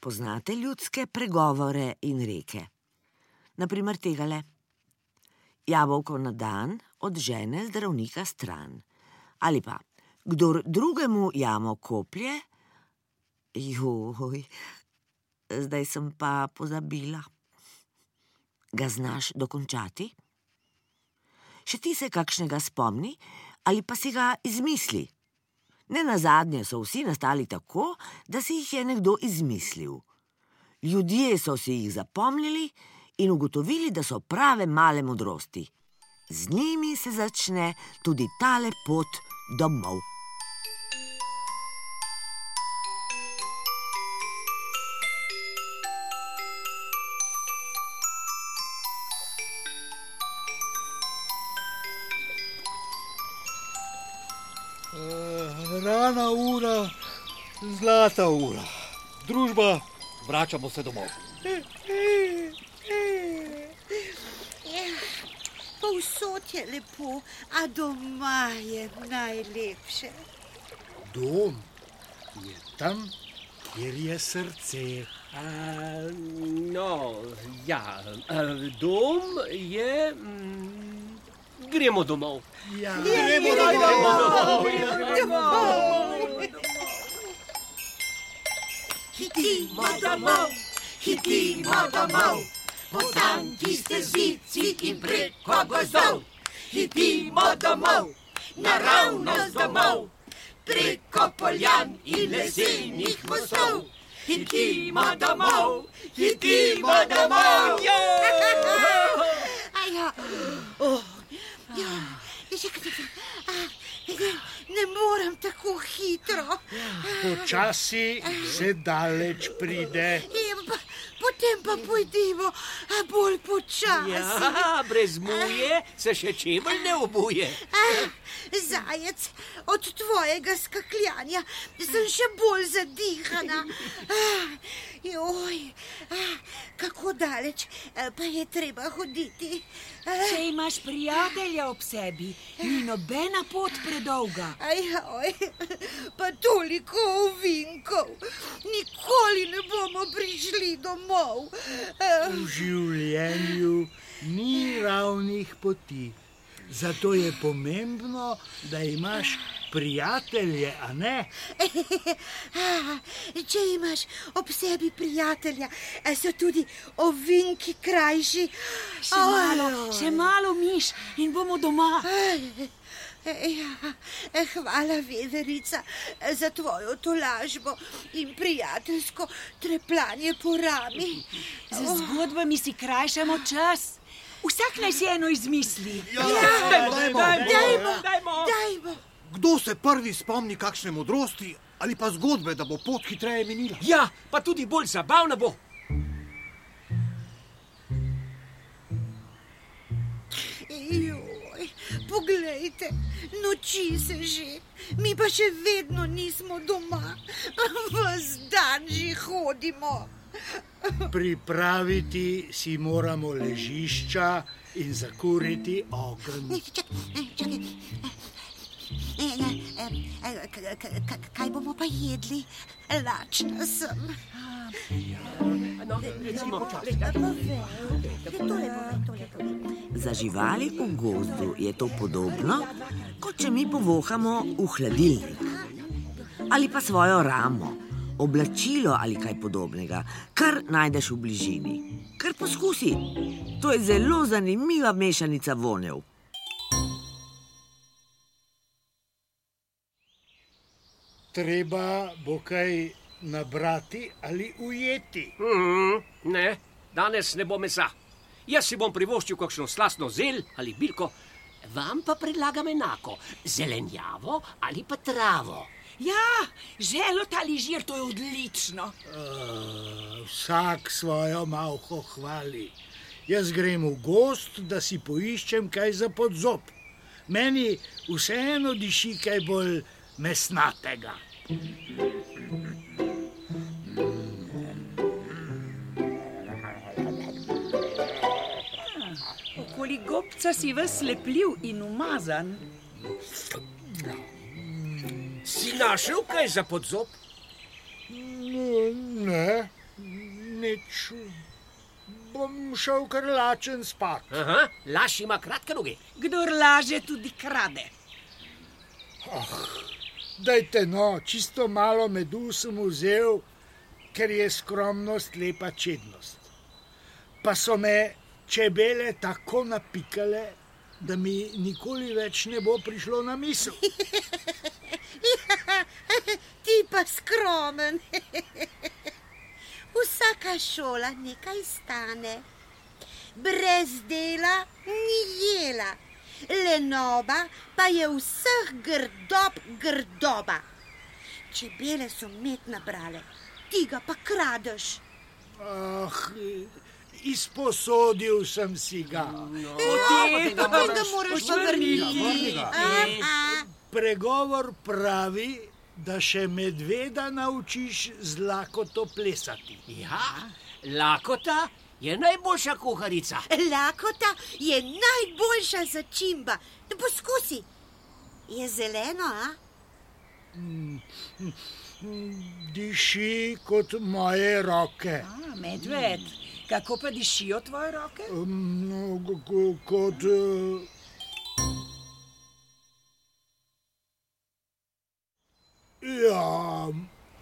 Poznate ljudske pregovore in reke? Naprimer tega le. Jabolko na dan od žene zdravnika stran. Ali pa, kdor drugemu jamo koplje, joj, zdaj sem pa pozabila. Ga znaš dokončati? Še ti se kakšnega spomni ali pa si ga izmisli? Ne na zadnje so vsi nastali tako, da si jih je nekdo izmislil. Ljudje so si jih zapomnili in ugotovili, da so prave male modrosti. Z njimi se začne tudi tale pot domov. Rana ura, zlata ura. Družba, vračamo se domov. Povsod je lepo, a doma je najlepše. Dom je tam, kjer je srce. A, no, ja, a, dom je. Mm, gremo domov. Ja, gremo Hitimo domov, hitimo domov, po tanki stezici in preko gozdov. Hitimo domov, naravnost domov, preko poljan in lesenih mostov. Hitimo domov, hitimo domov. Aja, oh, ja, a, ne, ne morem tako hitro. Počasi se daleč pride. Ja, pa, potem pa pojdimo a, bolj počasi. Ja, brez muje se še čevelj ne obuje. Zajec, od tvojega skakljanja sem še bolj zadihana. Joj, kako daleč pa je treba hoditi. Če imaš prijatelja ob sebi, ni nobena pot predolga. Ajoj, pa toliko ovinkov. Nikoli ne bomo prišli domov. V življenju ni ravnih poti. Zato je pomembno, da imaš prijatelje, a ne? Ah, Če imaš ob sebi prijatelja, eh, so tudi ovinki krajši. Še malo, še malo miš in bomo doma. Ja, eh, hvala, Vederica, eh, za tvojo tolažbo in prijateljsko trepljanje po rami. Z zgodbami si krajšamo čas. Vsak naj si eno izmisli. Ja, Dajmo, dajmo, Dajmo, dajmo. dajmo. Kdo se prvi spomni kakšne modrosti ali pa zgodbe, da bo pot hitreje minila? Ja, pa tudi bolj zabavna bo. Joj, poglejte, noči se že, mi pa še vedno nismo doma. Ves dan že hodimo. Pripraviti si moramo ležišča in zakuriti ogenj. Čakaj, čakaj. E, e, e, e, Kaj bomo pa jedli? Lačna sem. No, Za živali v gozdu je to podobno, kot če mi povohamo v hladilnik. Ali pa svojo ramo, oblačilo ali kaj podobnega, kar najdeš v bližini. Kar poskusi. To je zelo zanimiva mešanica vonev. Treba bo kaj nabrati ali ujeti. Mm, ne, danes ne bo mesa. Jaz si bom privoščil kakšno slasno zel ali bilko, vam pa predlagam enako: zelenjavo ali pa travo. Ja, želot ali žir, to je odlično. Uh, vsak svojo malho hvali. Jaz grem v gost, da si poiščem kaj za podzob. Meni vseeno diši kaj bolj mesnatega. Okoli gobca si ves lepljiv in umazan. Si našel kaj za podzob? Ne, Nič. Bom šel kar lačen spat. Aha, laš ima kratke noge. Kdor laže, tudi krade. Dajte no, čisto malo medu sem vzel, ker je skromnost lepa čednost. Pa so me čebele tako napikale, da mi nikoli več ne bo prišlo na misel. Ti pa skromen. Vsaka šola nekaj stane. Brez dela ni jela, lenoba pa je vseh grdob grdoba. Čebele so med nabrale, ti ga pa kradeš. Ah, izposodil sem si ga. Potem Potem ga moraš vrniti. vrni ga. Aha. Pregovor pravi, da še medveda naučiš z lakoto plesati. Ja, lakota je najboljša kuharica. Lakota je najboljša začimba. Da poskusi. Je zeleno, a? Diši kot moje roke. A, medved, kako pa dišijo tvoje roke? Um, ko- ko- kot. eh,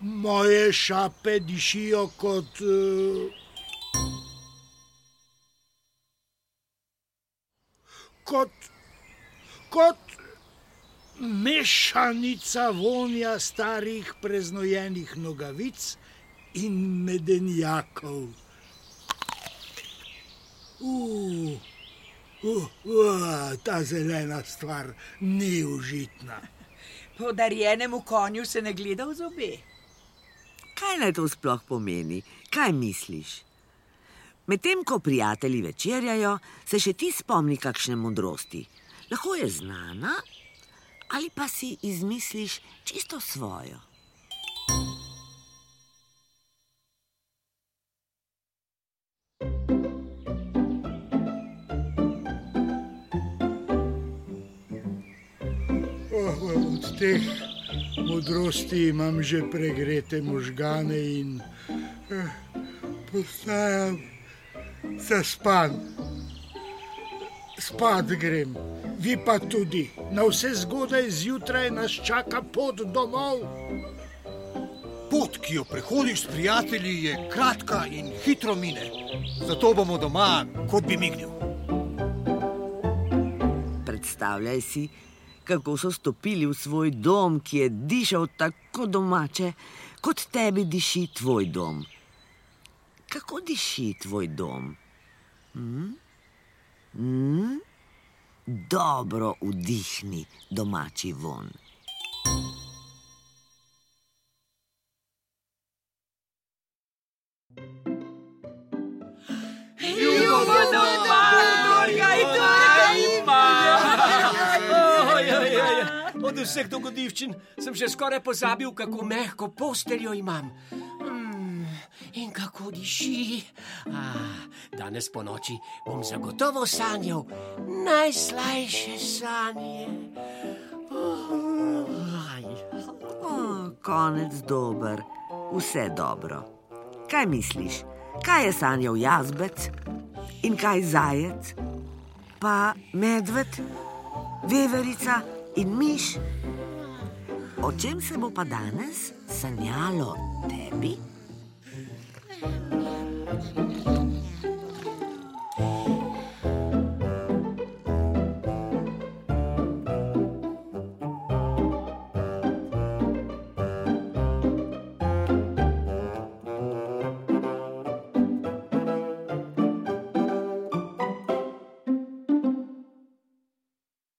moje šape dišijo kot. eh, Kot. kot mešanica vonja starih preznojenih nogavic in medenjakov. Uh, uh, uh, ta zelena stvar ni užitna. Podarjenemu konju se ne gleda v zobe. Kaj naj to sploh pomeni? Kaj misliš? Medtem ko prijatelji večerjajo, se še ti spomni kakšne modrosti. Lahko je znana, ali pa si izmisliš čisto svojo. Oh, od teh modrosti imam že pregrete možgane in eh, postajam zaspan. Spat grem, vi pa tudi. Na vse zgodaj zjutraj nas čaka pot domov. Pot, ki jo prehodiš s prijatelji, je kratka in hitro mine. Zato bomo doma, kot bi mignil. Predstavljaj si, kako so stopili v svoj dom, ki je dišal tako domače, kot tebi diši tvoj dom. Kako diši tvoj dom? Hm? Hm? Dobro vdihni domači von. Od vseh dogodivščin sem že skoraj pozabil, kako mehko posteljo imam. Mm, in kako diši. Ah, danes po noči bom zagotovo sanjal najslajše sanje. Aj. O, konec dober, vse dobro. Kaj misliš, kaj je sanjal jazbec in kaj zajec, pa medved, veverica in miš? O čem se bo pa danes sanjalo tebi?